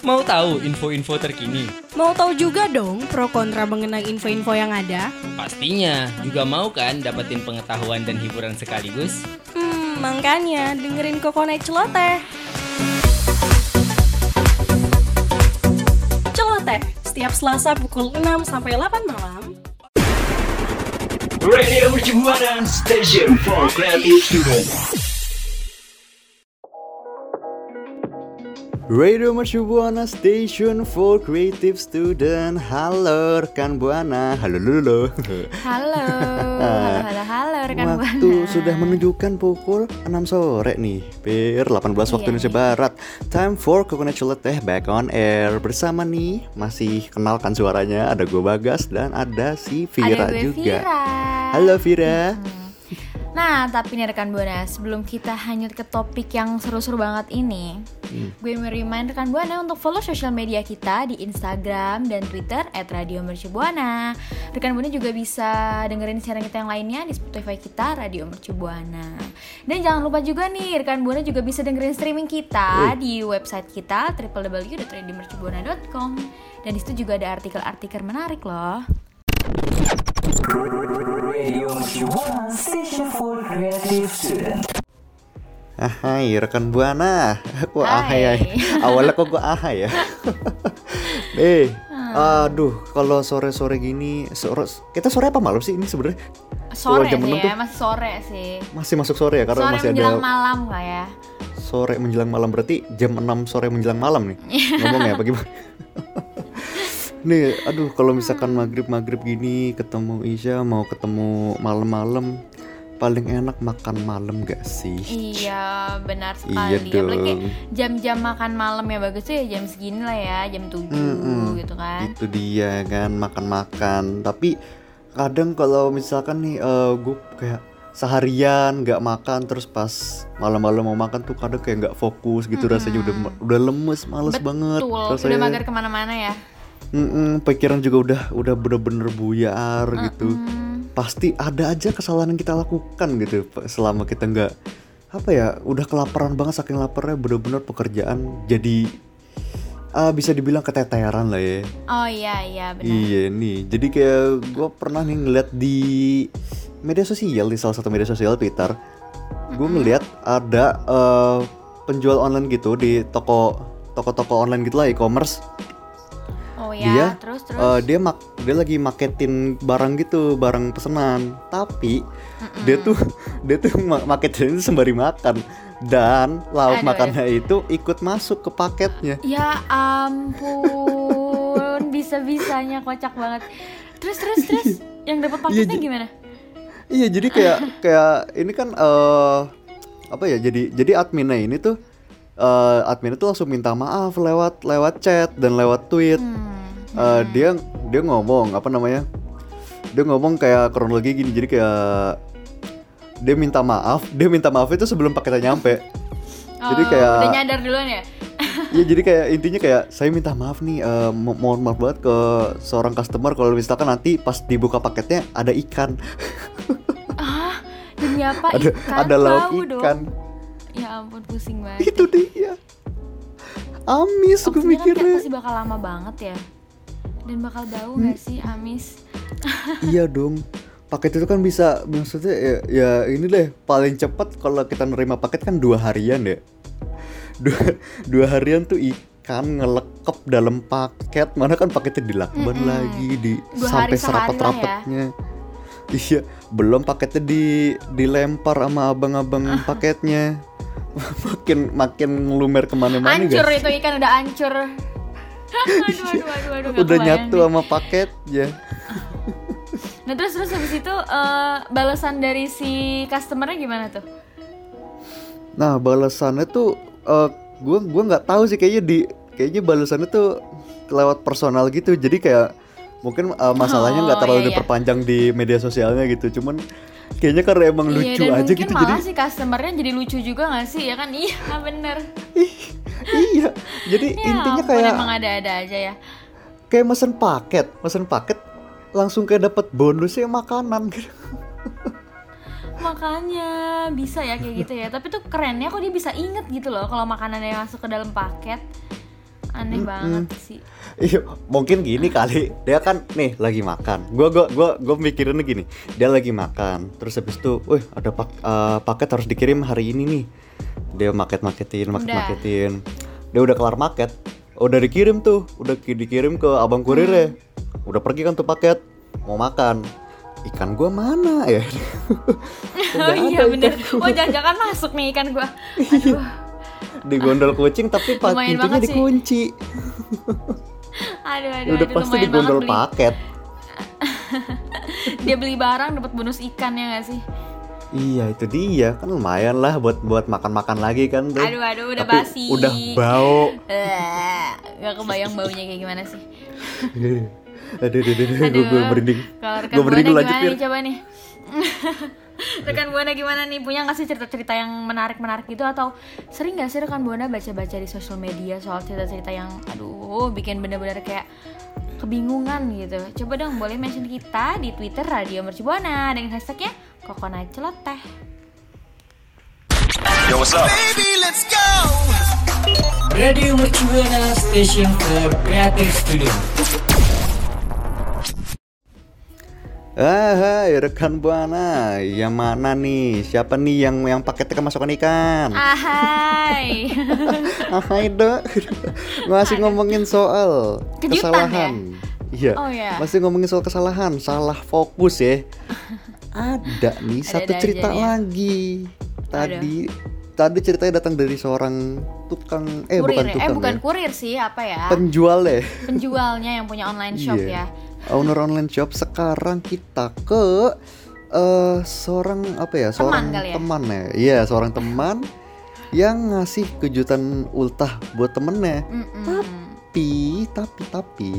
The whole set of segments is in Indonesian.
Mau tahu info-info terkini? Mau tahu juga dong pro kontra mengenai info-info yang ada? Pastinya. Juga mau kan dapetin pengetahuan dan hiburan sekaligus? Hmm, makanya dengerin Kokonet Celoteh. Celoteh, setiap Selasa pukul 6 sampai 8 malam. Radio Mercubuana Station for Creative Students. Radio Mercu Buana Station for Creative Student. Halo rekan Buana. Halo lulu Halo, halo, halo, halo rekan Waktu Buana. sudah menunjukkan pukul 6 sore nih Per 18 waktu Iya, Indonesia Barat. Time for Coconut Celoteh back on air. Bersama nih masih kenalkan suaranya. Ada gue Bagas dan ada si Vira Ada gue juga. Vira. Halo Vira Nah, tapi nih rekan Buana, sebelum kita hanyut ke topik yang seru-seru banget ini, Hmm. gue mau remind rekan Buana untuk follow sosial media kita di Instagram dan Twitter @radiomercubuana. Rekan Buana juga bisa dengerin siaran kita yang lainnya di Spotify kita Radio Mercubuana. Dan jangan lupa juga nih, rekan Buana juga bisa dengerin streaming kita di website kita www.radiomercubuana.com. Dan di situ juga ada artikel-artikel menarik loh. Students. Ahai rekan Buana Kok ahai, Hai. ahai. Awalnya kok gue ahai ya Eh Aduh kalau sore-sore gini sore, Kita sore apa malam sih ini sebenarnya Sore jam sih ya, tuh- masih sore sih. Masih masuk sore ya Karena sore masih menjelang ada malam lah ya. sore menjelang malam Berarti jam 6 sore menjelang malam nih Ngomongnya apa gimana Nih aduh kalau misalkan maghrib-maghrib gini Ketemu Isya mau ketemu malam-malam Paling enak makan malam gak sih? Iya, benar Iya sekali. Kayak dong. jam-jam makan malam ya bagus tuh ya jam segini lah ya, jam 7 Mm-mm. gitu kan. itu dia kan makan-makan tapi kadang kalau misalkan nih gue kayak seharian nggak makan terus pas malam-malam mau makan tuh kadang kayak nggak fokus gitu rasanya udah udah lemes males banget Betul, rasanya udah mager ke mana-mana ya. Mm-mm, pikiran juga udah udah bener-bener buyar gitu Hmm, pasti ada aja kesalahan yang kita lakukan gitu selama kita nggak apa ya udah kelaparan banget saking laparnya bener-bener pekerjaan jadi ah, bisa dibilang keteteran lah ya Oh iya iya benar. Iya nih, jadi kayak gue pernah nih ngeliat di media sosial di salah satu media sosial Twitter, gue ngeliat ada eh, penjual online gitu di toko toko-toko online gitu lah e-commerce. Oh Dia, ya, terus terus. Eh, dia mak dia lagi maketin barang gitu, barang pesanan. Tapi dia tuh dia tuh ma- maketin itu sembari makan dan lauk Aduh, makannya itu ikut masuk ke paketnya. Ya ampun, bisa-bisanya kocak banget. Terus terus terus yang dapat paketnya Iya, Ji. gimana? Iya jadi kayak kayak ini kan eh apa ya jadi jadi adminnya ini tuh eh adminnya tuh langsung minta maaf lewat lewat chat dan lewat tweet. Hmm. Eh, dia dia ngomong apa namanya? Dia ngomong kayak kronologi gini jadi kayak dia minta maaf, dia minta maaf itu sebelum paketnya nyampe. Jadi Oh, kayak udah nyadar duluan ya? Iya jadi kayak intinya kayak saya minta maaf nih eh, mo- mohon maaf banget ke seorang customer kalau misalkan nanti pas dibuka paketnya ada ikan. Ah, demi apa ada ikan? ada lauk Bau dong. ikan. Ya ampun pusing banget. itu dia amis gue kan mikirnya pasti bakal lama banget ya. Dan bakal bau gak sih amis? iya dong. Paket itu kan bisa maksudnya ya, ya ini deh paling cepat kalau kita nerima paket kan dua harian ya. Dua, dua harian tuh ikan ngelekep dalam paket. Mana kan paketnya dilakban lagi di Dua sampai ya. serapat-rapatnya. Iya belum paketnya di dilempar sama abang-abang paketnya. Makin makin ngelumer ke mana-mana Hancur itu ikan udah hancur. Aduh, aduh, aduh, aduh, udah nyatu deh. sama paketnya Nah terus terus habis itu eh, balasan dari si customernya gimana tuh? Nah balasannya tuh eh gue gua nggak tahu sih kayaknya di kayaknya balasannya tuh lewat personal gitu jadi kayak mungkin eh, masalahnya nggak Oh, terlalu iya, iya. diperpanjang di media sosialnya gitu cuman kayaknya karena emang iya lucu dan aja mungkin gitu malah jadi si customernya jadi lucu juga gak sih ya kan? Iya bener. iya jadi Ya intinya kayak emang ada-ada aja ya. kayak mesen paket mesen paket langsung kayak dapat bonusnya makanan gitu Makanya bisa ya kayak gitu ya. Tapi tuh kerennya kok dia bisa inget gitu loh kalau makanannya masuk ke dalam paket. Aneh banget sih. Iya, mungkin gini kali. Dia kan nih lagi makan. Gua gua gua gua mikirinnya gini. Dia lagi makan. Terus habis itu, "Wih, ada pak eh, paket harus dikirim hari ini nih." Dia market-marketin, market-marketin. Dia udah kelar market. Udah dikirim tuh, udah ki- dikirim ke abang kurir ya. Udah pergi kan tuh paket. Mau makan. Ikan gua mana ya? Oh iya bener. Oh jangan-jangan masuk nih ikan gua. Aduh. Di gondol kucing tapi pintunya dikunci. Aduh aduh. udah aduh, pasti di lumayan banget gondol beli- paket. Dia beli barang dapat bonus ikan ya gak sih? Iya itu dia kan lumayan lah buat buat makan-makan lagi kan tuh. Aduh aduh udah Tapi basi. Udah bau. Gak kebayang baunya kayak gimana sih. aduh, aduh, aduh, aduh, Aduh. gue merinding. Gue merinding nih coba nih? Rekan Buana gimana nih? Punya nggak sih cerita-cerita yang menarik-menarik gitu atau sering nggak sih rekan Buana baca-baca di sosial media soal cerita-cerita yang aduh bikin bener-bener kayak kebingungan gitu. Coba dong boleh mention kita di Twitter Radio Merci Buana dengan hashtagnya Coconut Celoteh. Yo, what's up? Radio Mercubuana Station for Creative Studio. Ah, hai, rekan buana, yang mana nih? Siapa nih yang yang paketnya kemasukan ikan? Ah. Ahai. Ah, hai dok, masih ngomongin soal Kejutan kesalahan. Iya, Oh, ya. masih ngomongin soal kesalahan, salah fokus ya. Ada nih satu Ada-ada cerita aja ya. lagi. Tadi tadi ceritanya datang dari seorang tukang eh kurir bukan ya? tukang Eh bukan ya. kurir sih, apa ya? penjual ya. Penjualnya yang punya online shop Iya. ya. Owner online shop sekarang kita ke eh seorang apa ya seorang kali ya? teman ya? Iya seorang teman yang ngasih kejutan ultah buat temennya. Mm-mm. tapi tapi tapi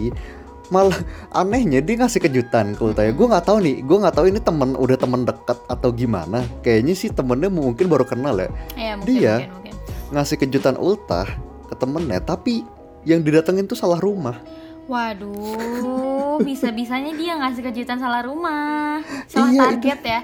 malah anehnya dia ngasih kejutan ke ultahnya gue nggak tahu nih gue nggak tahu ini temen udah temen dekat atau gimana. Kayaknya sih temennya mungkin baru kenal ya. Iya mungkin, Dia mungkin, mungkin. ngasih kejutan ultah ke temennya tapi yang didatengin tuh salah rumah. Waduh, bisa-bisanya dia ngasih kejutan salah rumah, salah Iya, target ya.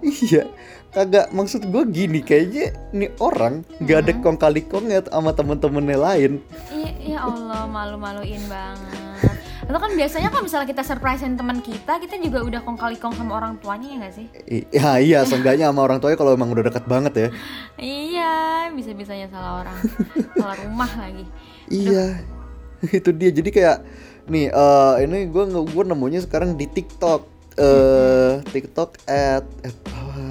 Iya, kagak maksud gue gini kayaknya nih orang nggak ada kong kali kongnya sama temen-temennya lain. Iya, ya Allah, malu-maluin banget. Atau kan biasanya kalau misalnya kita surprisein teman kita, kita juga udah kong kali kong sama orang tuanya ya nggak sih? I- Ya iya, seenggaknya sama orang tuanya kalau emang udah dekat banget ya. Iya, bisa-bisanya salah orang, salah rumah lagi. Iya, itu dia. Jadi kayak nih, eh ini gue gue nemunya sekarang di TikTok. eh TikTok at at,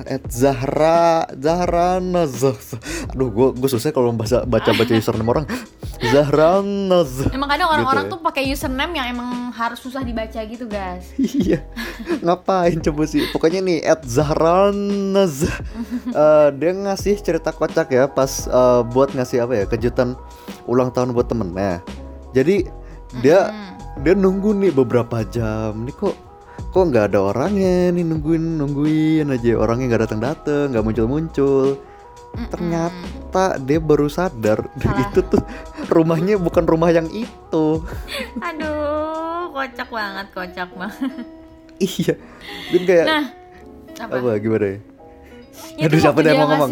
at Zahra Zahra Naz. Aduh, gue gue susah kalau baca baca baca username orang. Zahra Naz. Emang kadang orang-orang Gitu ya. tuh pakai username yang emang harus susah dibaca gitu, guys. Iya, ngapain coba sih? Pokoknya nih, at Zahranaz Eh, Dia ngasih cerita kocak ya Pas eh, buat ngasih apa ya Kejutan ulang tahun buat temennya Jadi dia dia nunggu nih beberapa jam Nih kok kok nggak ada orangnya nih nungguin nungguin aja orangnya nggak datang datang nggak muncul muncul ternyata dia baru sadar itu tuh rumahnya bukan rumah yang itu Aduh, kocak banget, kocak banget. iya dan kayak Nah, apa? apa gimana ya Ya, Aduh, siapa dia mau ngomong?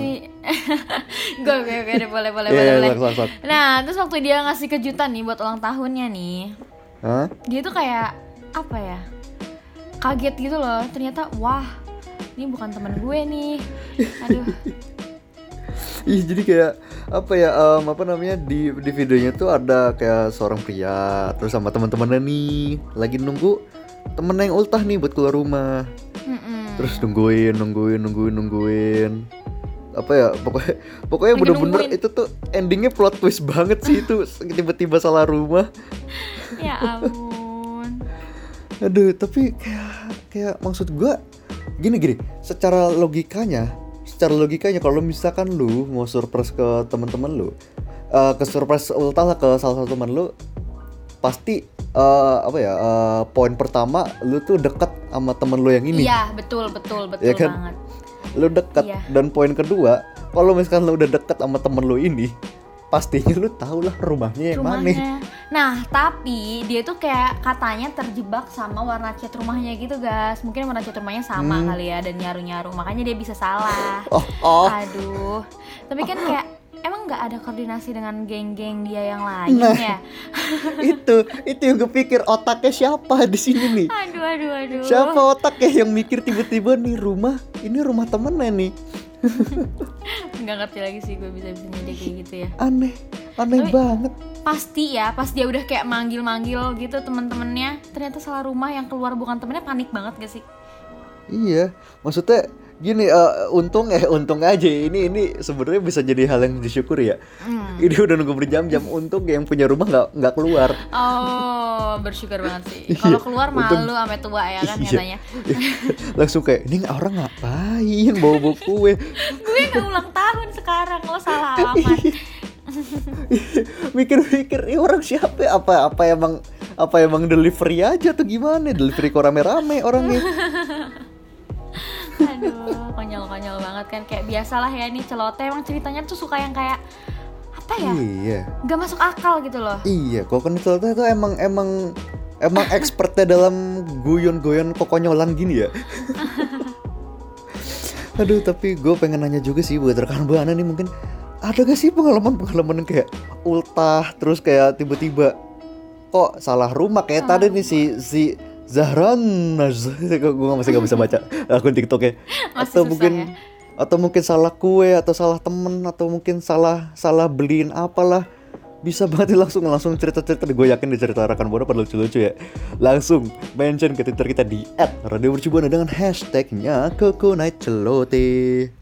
Gue oke oke deh, boleh boleh Iya, boleh. iya, boleh. Nah, terus waktu dia ngasih kejutan nih buat ulang tahunnya nih, Hah? dia tuh kayak apa ya? Kaget gitu loh. Ternyata wah, ini bukan teman gue nih. Aduh. Ih jadi kayak apa ya em, apa namanya di di videonya tuh ada kayak seorang pria terus sama teman-temannya nih lagi nunggu temennya yang ultah nih buat keluar rumah Mm-mm. terus nungguin nungguin nungguin nungguin apa ya pokoknya pokoknya bener-bener itu tuh endingnya plot twist banget sih itu tiba-tiba salah rumah Ya ampun. aduh tapi kayak kayak maksud gua gini gini secara logikanya secara logikanya kalau misalkan lu mau surprise ke teman-teman lu eh, ke surprise ultah lah ke salah satu teman lu pasti eh, apa ya eh, poin pertama lu tuh dekat sama temen lu yang ini Iya, betul betul betul Ya kan? banget. lu dekat Iya. dan poin kedua kalau misalkan lu udah dekat sama temen lu ini pastinya lu tau lah rumahnya yang mana rumahnya. Nah, tapi dia tuh kayak katanya terjebak sama warna cat rumahnya gitu, guys. Mungkin warna cat rumahnya sama Hmm. kali ya dan nyaru-nyaru. Makanya dia bisa salah. oh oh Aduh. Tapi kan kayak emang nggak ada koordinasi dengan geng-geng dia yang lain Nah. ya itu itu yang gue pikir otaknya siapa di sini nih aduh aduh aduh siapa otaknya yang mikir tiba-tiba nih rumah ini rumah temennya nih nggak ngerti lagi sih gue bisa bisa nyedek kayak gitu ya aneh aneh Tapi- banget. pasti ya pas dia udah kayak manggil-manggil gitu teman-temannya ternyata salah rumah yang keluar bukan temennya panik banget gak sih? Iya maksudnya gini eh, untung eh untung aja ini ini sebenarnya bisa jadi hal yang disyukuri ya. Hmm. ini udah nunggu berjam-jam untung yang punya rumah nggak nggak keluar. Oh bersyukur banget sih. Kalau keluar Untung- malu tua ya kan Iya. katanya langsung kayak ini orang ngapain bawa bawa kue gue nggak ulang tahun sekarang lo salah alamat mikir-mikir ini orang siapa ya? apa apa emang apa emang delivery aja tuh gimana? Delivery kok rame-rame orangnya. Aduh konyol-konyol banget kan. Kayak biasalah ya ini celoteh. Emang ceritanya tuh suka yang kayak apa ya? Iya. Nggak masuk akal gitu loh. Iya kok kan itu tuh emang emang emang expertnya dalam guyon-guyon kekonyolan gini ya. Aduh tapi gue pengen nanya juga sih buat rekan buana nih mungkin ada gak sih pengalaman-pengalaman yang kayak ultah terus kayak tiba-tiba kok salah rumah? Kayak tadi nih si si Zahran gue masih gak bisa baca akun TikTok ya? Atau mungkin ya. atau mungkin salah kue atau salah temen atau mungkin salah salah beliin apalah. Bisa banget langsung langsung cerita-cerita gue yakin di cerita rekan buana pada lucu-lucu ya. Langsung mention ke twitter kita di @radiomercubuana dengan hashtagnya Coconut Celote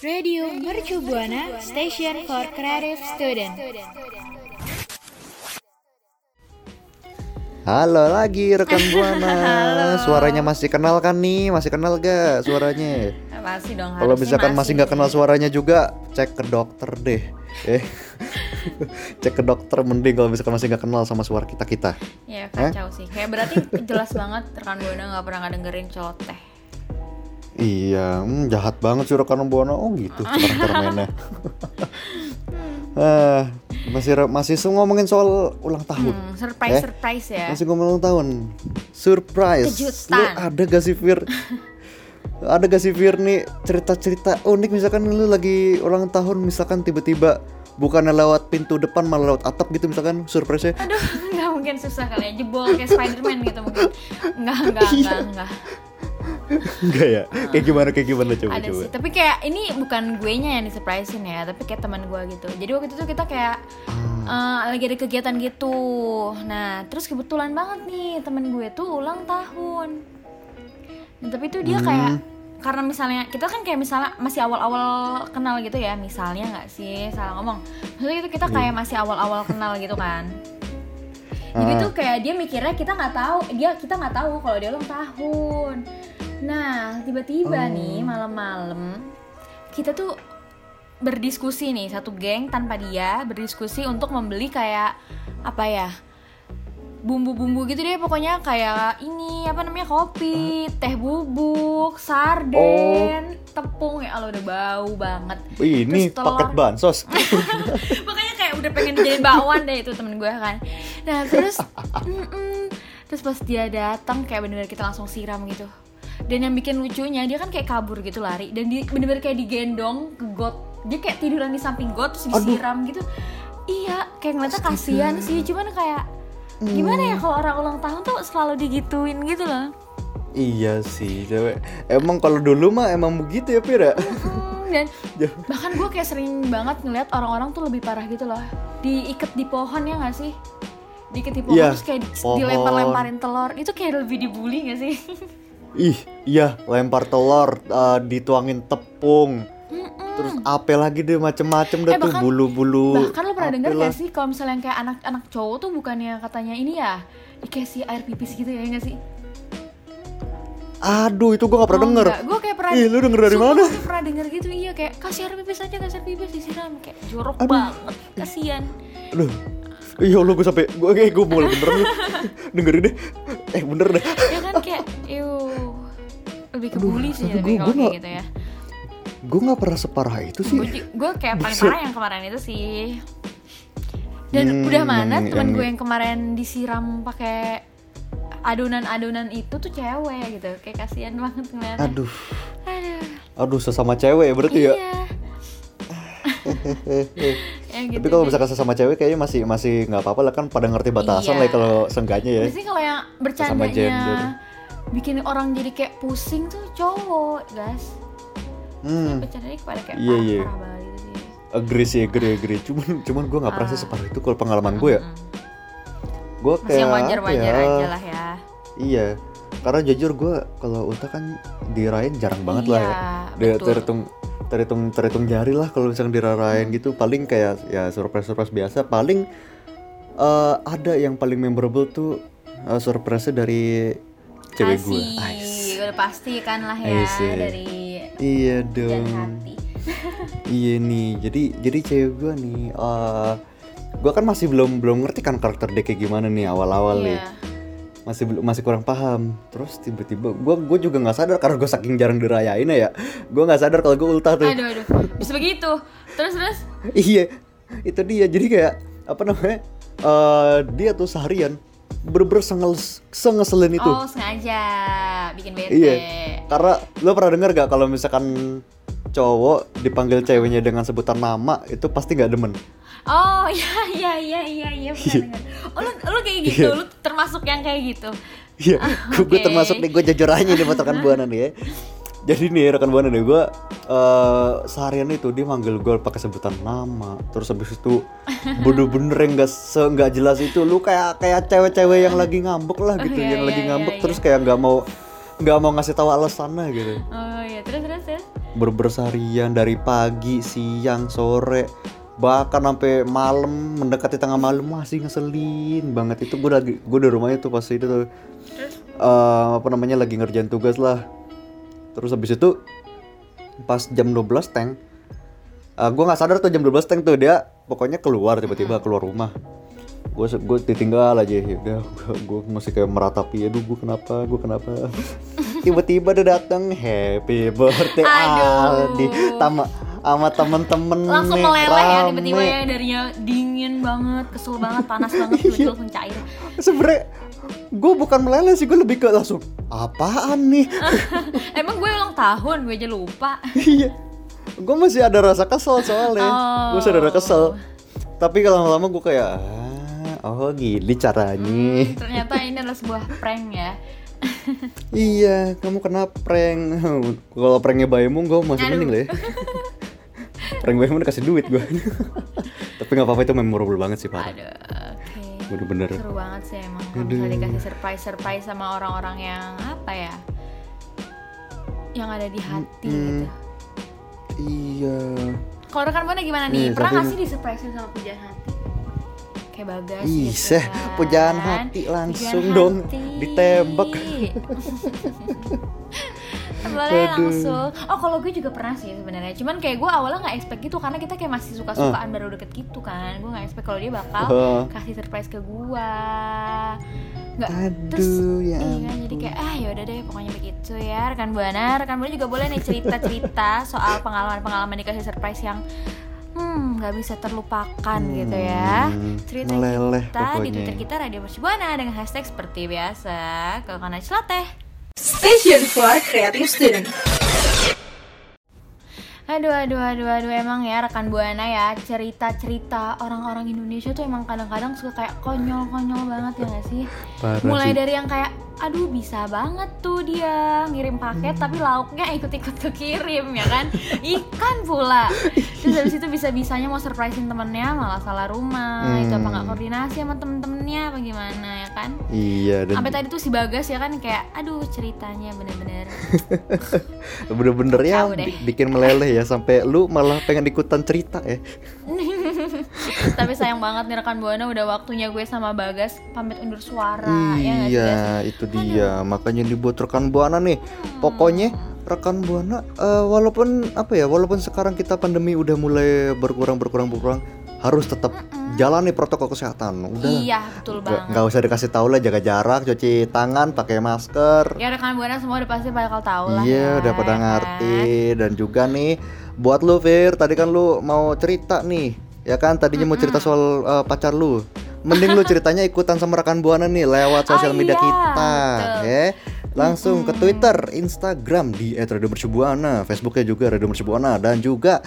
Radio Mercu Buana Station for Creative Student. Halo lagi rekan buana. Suaranya masih kenal kan nih? Masih kenal gak suaranya? Masih dong Kalau misalkan masih nggak kenal suaranya juga Cek ke dokter deh. Eh Cek ke dokter mending kalau misalkan masih nggak kenal sama suara kita-kita. Ya kacau sih. Kayak berarti jelas banget rekan buana nggak pernah ngedengerin celoteh Iya, hmm, jahat banget sih rekan buana. Oh gitu sekarang mainnya. ah, masih masih ngomongin soal ulang tahun. hmm, surprise Eh? surprise ya Masih ngomongin ulang tahun. Surprise. Kejutan. Lu ada gak sih Fir? ada gak sih Fir nih cerita-cerita unik misalkan lu lagi ulang tahun misalkan tiba-tiba bukannya lewat pintu depan malah lewat atap gitu misalkan surprise-nya. aduh nggak mungkin susah kali ya jebol kayak Spiderman gitu mungkin nggak nggak Iya. nggak nggak Enggak ya? Kayak gimana kayak gimana coba ada coba. sih tapi kayak ini bukan gue nya yang disurprisein ya tapi kayak teman gue gitu jadi waktu itu tuh kita kayak Hmm. eh, lagi ada kegiatan gitu nah terus kebetulan banget nih temen gue tuh ulang tahun Nah, tapi itu dia Hmm. kayak karena misalnya kita kan kayak misalnya masih awal-awal kenal gitu ya misalnya nggak sih salah ngomong maksudnya itu kita kayak masih awal-awal kenal gitu kan jadi Ah. tuh kayak dia mikirnya kita nggak tahu dia kita nggak tahu kalau dia ulang tahun nah tiba-tiba Oh. nih malam-malam kita tuh berdiskusi nih satu geng tanpa dia berdiskusi untuk membeli kayak apa ya bumbu-bumbu gitu deh pokoknya kayak ini apa namanya kopi teh bubuk sarden tepung ya Allah udah bau banget ini Terus telur. paket bansos. makanya kayak udah pengen dijadiin bakwan deh itu temen gue kan nah terus mm-mm. terus pas dia datang kayak bener-bener kita langsung siram gitu dan yang bikin lucunya dia kan kayak kabur gitu lari. Dan di, bener-bener kayak digendong ke got dia kayak tiduran di samping got terus disiram gitu. Iya kayak ngeliatnya kasihan sih. Cuman kayak gimana ya kalau orang ulang tahun tuh selalu digituin gitu loh. Iya sih, cewek. Emang kalau dulu mah emang begitu ya, Pira? Hmm, dan bahkan gue kayak sering banget ngeliat orang-orang tuh lebih parah gitu loh. Diikat di pohon ya nggak sih? Diikat di pohon Iya, terus kayak dilempar-lemparin telur. Itu kayak lebih dibully gak sih Ih, iya, lempar telur, uh, dituangin tepung. Terus apa lagi deh macem-macem dah Eh, tuh bulu-bulu. bahkan lo pernah denger apalah. gak sih kalau misalnya yang kayak anak-anak cowok tuh bukannya katanya ini ya dikasih air pipis gitu ya gak sih Aduh, itu gua gak pernah denger. gue kayak pernah Ih, lu denger dari mana? gua pernah denger gitu iya kayak kasih air pipis aja kasih air pipis disiram kayak jorok Aduh. banget kasian Aduh. Iya Allah gue sampai gue kayak gue mulai bener nih. Dengerin deh. Eh bener deh. ya kan kayak ew lebih ke bully sih gua kayak nggak- gitu ya Gue gak pernah separah itu sih. gue kayak paling parah yang kemarin itu sih dan Hmm, udah mana yang- temen yang- gue yang kemarin disiram pakai adonan-adonan itu tuh cewek gitu kayak kasihan banget ngeliatnya Aduh. aduh Aduh sesama cewek ya berarti ya. iya ya gitu Tapi kalau misalkan sesama cewek kayaknya masih masih nggak apa-apa lah kan pada ngerti batasan Iya. lah kalau seenggaknya ya. Biasanya kalau yang bercandanya bikin orang jadi kayak pusing tuh cowok, guys. Hmm, Bercandanya kepada kayak Iya, parah, iya. parah banget gitu sih. agree sih, agree, agree. Cuman cuman gue nggak pernah Ah. separah itu kalau pengalaman gue ya. Gue Masih kayak yang apa wajar-wajar ya, aja lah ya. Iya. Karena jujur gue kalau Ulta kan dirayain jarang banget lah ya. Iya, Dia terhitung terhitung terhitung jari lah kalau misalnya dirayain Hmm. gitu paling kayak ya surprise surprise biasa paling eh, ada yang paling memorable tuh eh, surprise dari cewek gue. Udah pasti kan lah ya dari Iya dong. hati. Iya nih. Jadi jadi cewek gue nih eh gue kan masih belum belum ngerti kan karakter dia kayak gimana nih awal-awal nih. Iya. Masih belum masih kurang paham. Terus tiba-tiba gue gue juga nggak sadar karena gue saking jarang dirayain ya. Gue nggak sadar kalau gue ulta tuh. Aduh aduh, bisa begitu. Terus terus. iya. Itu dia. Jadi kayak apa namanya? eh dia tuh seharian bener-bener sengel sengeselin itu. Oh sengaja bikin bete. Iya. Karena lo pernah dengar gak kalau misalkan cowok dipanggil ceweknya dengan sebutan nama itu pasti nggak demen. Oh iya iya iya iya iya pernah dengar. Oh lu lu kayak gitu, Iya. lu termasuk yang kayak gitu. Iya, gue oke. termasuk nih gue jujur aja nih buat rekan buana nih ya. Jadi nih rekan buana nih gue eh seharian itu dia manggil gue pakai sebutan nama, terus habis itu bener-bener yang nggak jelas itu lu kayak kayak cewek-cewek yang lagi ngambek lah gitu, iya, yang lagi iya, ngambek iya, terus kayak nggak mau nggak mau ngasih tahu alasannya gitu. Oh iya. Terus terus terus. Berber seharian dari pagi, siang, sore bahkan sampai malam mendekati tengah malam masih ngeselin banget. Itu gue lagi gue di rumahnya tuh pas itu tuh eh, apa namanya lagi ngerjain tugas lah terus habis itu pas jam 12 teng eh, gue nggak sadar tuh jam 12 teng tuh dia pokoknya keluar tiba-tiba keluar rumah. Gue gue ditinggal aja ya udah gue masih kayak meratapi aduh gue kenapa gue kenapa? Tiba-tiba dia datang happy birthday Aduh. Aldi. Sama sama temen-temen Langsung nih, meleleh ya rame. tiba-tiba ya darinya dingin banget, kesel banget, panas banget Iya. tiba-tiba langsung cair. sebenernya gue bukan meleleh sih gue lebih ke langsung apaan nih Emang gue ulang tahun, gue aja lupa. iya gue masih ada rasa kesel soalnya gue masih ada rasa kesel tapi kalau lama-lama gue kayak ah, oh gini caranya Ternyata ini adalah sebuah prank ya. iya kamu kena prank kalau pranknya Bayemu gue masih Aduh. mending lah ya prank Bayemu kasih duit gue tapi nggak apa-apa itu memorable banget sih parah Aduh, oke. bener-bener Seru banget sih emang kalau misalnya dikasih surprise-surprise sama orang-orang yang apa ya? Yang ada di hati gitu. iya Kalau rekan Buana gimana Iya, nih? Pernah nggak sih di surprise sama pujaan hati? Kayak bagas Ih, gitu kan. pujaan hati langsung Pujaan dong, hati. ditembak. Boleh Aduh. langsung. Oh kalau gue juga pernah sih sebenarnya. Cuman kayak gue awalnya nggak expect gitu karena kita kayak masih suka-sukaan baru deket gitu kan. Gue nggak expect kalau dia bakal Oh. kasih surprise ke gue. Nggak. Terus ya iya kan jadi kayak ah yaudah deh pokoknya begitu ya rekan buana. Rekan buana juga boleh nih cerita-cerita soal pengalaman-pengalaman dikasih surprise yang hmm nggak bisa terlupakan gitu ya. Cerita meleleh kita di pokoknya. Twitter kita Radio Mercubuana dengan hashtag seperti biasa. Kalau karena celoteh. Station for Creative Student. Aduh, aduh, aduh, aduh, emang ya rekan buana ya cerita-cerita orang-orang Indonesia tuh emang kadang-kadang suka kayak konyol-konyol banget ya gak sih? Parah Mulai sih. dari yang kayak, aduh bisa banget tuh dia ngirim paket Hmm. tapi lauknya ikut-ikut kekirim ya kan? Ikan pula. Terus habis itu bisa-bisanya mau surprisein temennya malah salah rumah. Itu apa nggak Hmm. koordinasi sama temen-temennya apa gimana ya kan? Iya dan Sampai tadi tuh si Bagas ya kan kayak, aduh ceritanya bener-bener bener-bener ya bi- bikin meleleh ya sampai lu malah pengen ikutan cerita ya. Tapi sayang banget nih rekan Buana udah waktunya gue sama Bagas pamit undur suara ya sih, iya, itu dia. Makanya dibuat rekan buana nih. Pokoknya rekan buana eh, walaupun apa ya, walaupun sekarang kita pandemi udah mulai berkurang berkurang berkurang, harus tetap jalani protokol kesehatan. Udah. Iya betul banget. nggak usah dikasih tahu lah jaga jarak, cuci tangan, pakai masker. Ya rekan Buana semua udah pasti bakal tahu lah Iya, ya, udah pada kan? ngerti dan juga nih buat lu Fir, tadi kan lu mau cerita nih. Ya kan tadinya mau cerita soal uh, pacar lu. Mending lu ceritanya ikutan sama rekan Buana nih lewat sosial Oh media iya, kita, betul. ya. Langsung ke Twitter, Instagram di @radiomercubuana, Facebooknya juga Radio Mercubuana dan juga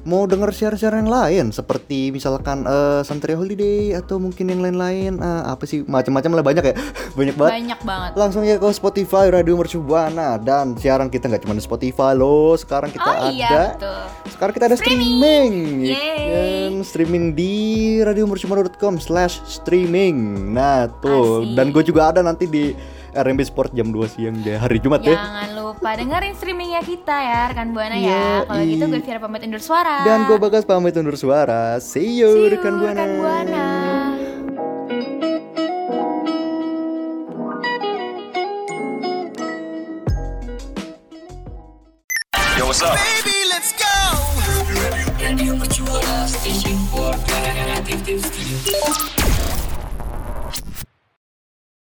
mau denger siaran-siaran yang lain seperti misalkan eh, Santria Holiday atau mungkin yang lain-lain eh, apa sih macam-macam lah banyak ya banyak banget Banyak banget. langsung ya ke Spotify Radio Mercu Buana dan siaran kita nggak cuma di Spotify loh sekarang kita Oh ada iya, betul. sekarang kita ada streaming, ya Yeay. kan? streaming di radiomercubuana.com slash streaming nah tuh Asik. dan gue juga ada nanti di RMB Sport jam 2 siang deh hari Jumat ya Jangan lupa dengerin streamingnya kita ya rekan buana Iya, ya. Kalau gitu i- gue Vira pamit undur suara. dan gue bagas pamit undur suara see you, See you, rekan buana, rekan buana. Yo, what's up? Radio Station for Creative Studio.